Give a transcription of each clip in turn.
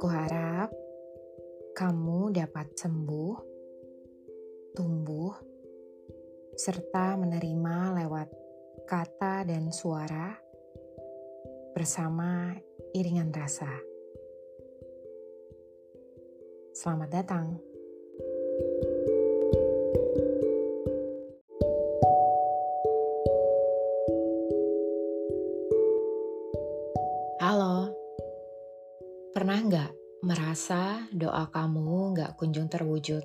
Aku harap kamu dapat sembuh, tumbuh, serta menerima lewat kata dan suara bersama iringan rasa. Selamat datang. Halo, pernah nggak merasa doa kamu nggak kunjung terwujud?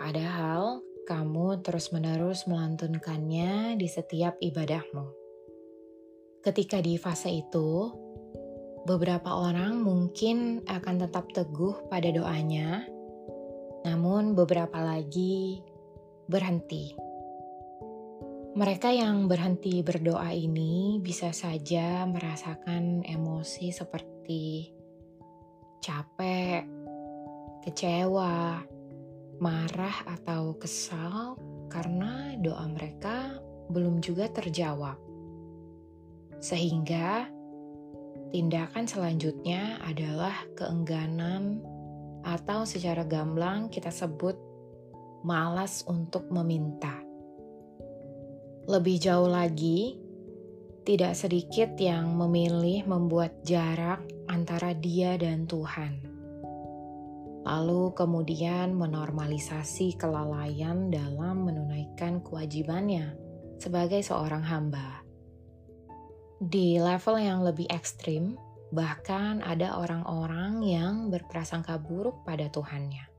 Padahal kamu terus-menerus melantunkannya di setiap ibadahmu. Ketika di fase itu, beberapa orang mungkin akan tetap teguh pada doanya, namun beberapa lagi berhenti mereka yang berhenti berdoa ini bisa saja merasakan emosi seperti capek, kecewa, marah, atau kesal karena doa mereka belum juga terjawab. Sehingga tindakan selanjutnya adalah keengganan atau secara gamblang kita sebut malas untuk meminta. Lebih jauh lagi, tidak sedikit yang memilih membuat jarak antara dia dan Tuhan. Lalu kemudian menormalisasi kelalaian dalam menunaikan kewajibannya sebagai seorang hamba. Di level yang lebih ekstrim, bahkan ada orang-orang yang berprasangka buruk pada Tuhannya.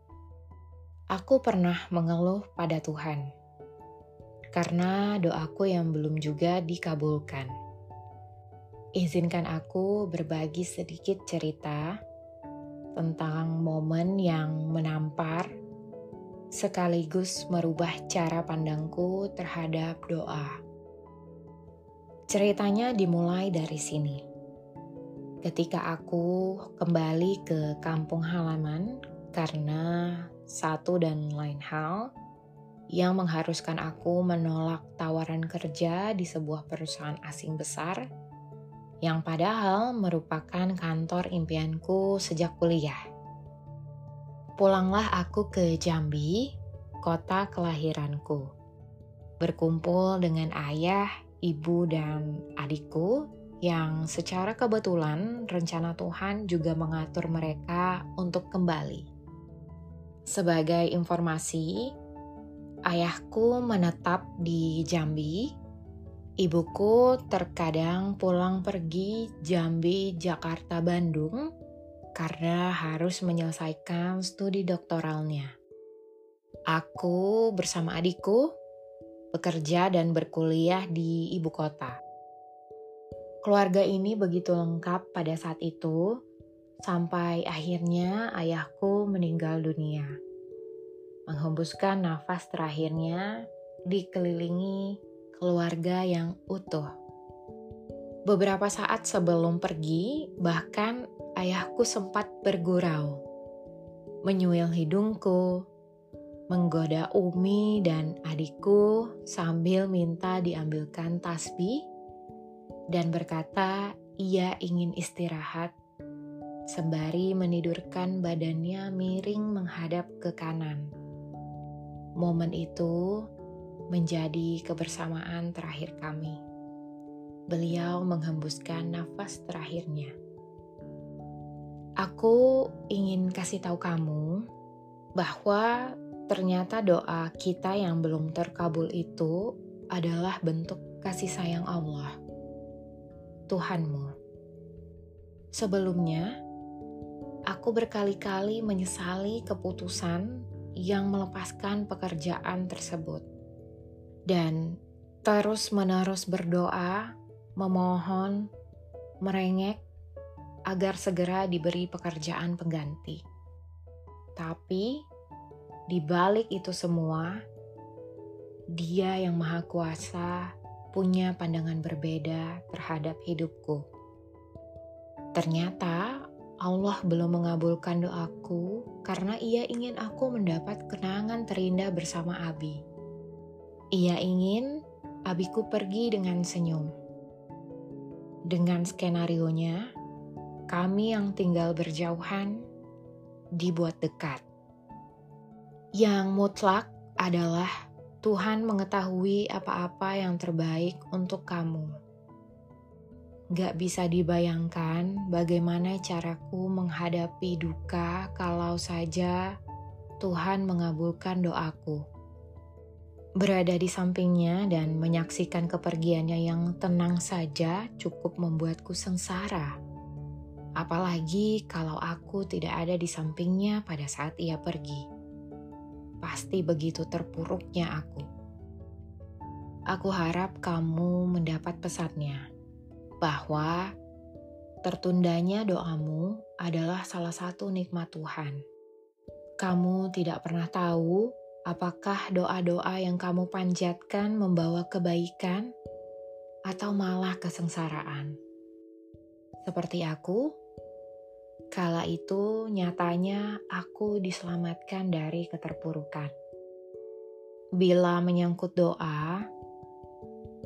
Aku pernah mengeluh pada Tuhan karena doaku yang belum juga dikabulkan. Izinkan aku berbagi sedikit cerita tentang momen yang menampar sekaligus merubah cara pandangku terhadap doa. Ceritanya dimulai dari sini. Ketika aku kembali ke kampung halaman karena satu dan lain hal, yang mengharuskan aku menolak tawaran kerja di sebuah perusahaan asing besar yang padahal merupakan kantor impianku sejak kuliah. Pulanglah aku ke Jambi, kota kelahiranku. Berkumpul dengan ayah, ibu, dan adikku yang secara kebetulan rencana Tuhan juga mengatur mereka untuk kembali. Sebagai informasi, Ayahku menetap di Jambi. Ibuku terkadang pulang pergi Jambi, Jakarta, Bandung karena harus menyelesaikan studi doktoralnya. Aku bersama adikku bekerja dan berkuliah di ibu kota. Keluarga ini begitu lengkap pada saat itu, sampai akhirnya ayahku meninggal dunia menghembuskan nafas terakhirnya dikelilingi keluarga yang utuh. Beberapa saat sebelum pergi, bahkan ayahku sempat bergurau, menyuil hidungku, menggoda Umi dan adikku sambil minta diambilkan tasbih dan berkata ia ingin istirahat sembari menidurkan badannya miring menghadap ke kanan. Momen itu menjadi kebersamaan terakhir kami. Beliau menghembuskan nafas terakhirnya. Aku ingin kasih tahu kamu bahwa ternyata doa kita yang belum terkabul itu adalah bentuk kasih sayang Allah, Tuhanmu. Sebelumnya, aku berkali-kali menyesali keputusan yang melepaskan pekerjaan tersebut dan terus-menerus berdoa, memohon, merengek agar segera diberi pekerjaan pengganti. Tapi di balik itu semua, Dia yang Maha Kuasa punya pandangan berbeda terhadap hidupku. Ternyata Allah belum mengabulkan doaku karena ia ingin aku mendapat kenangan terindah bersama Abi. Ia ingin abiku pergi dengan senyum. Dengan skenario-nya, kami yang tinggal berjauhan dibuat dekat. Yang mutlak adalah Tuhan mengetahui apa-apa yang terbaik untuk kamu. Gak bisa dibayangkan bagaimana caraku menghadapi duka kalau saja Tuhan mengabulkan doaku. Berada di sampingnya dan menyaksikan kepergiannya yang tenang saja cukup membuatku sengsara. Apalagi kalau aku tidak ada di sampingnya pada saat ia pergi. Pasti begitu terpuruknya aku. Aku harap kamu mendapat pesannya bahwa tertundanya doamu adalah salah satu nikmat Tuhan. Kamu tidak pernah tahu apakah doa-doa yang kamu panjatkan membawa kebaikan atau malah kesengsaraan. Seperti aku, kala itu nyatanya aku diselamatkan dari keterpurukan. Bila menyangkut doa,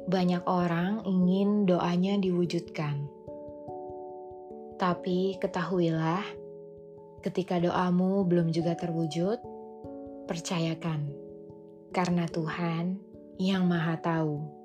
banyak orang ingin doanya diwujudkan. Tapi ketahuilah, ketika doamu belum juga terwujud, percayakan, karena Tuhan yang Maha Tahu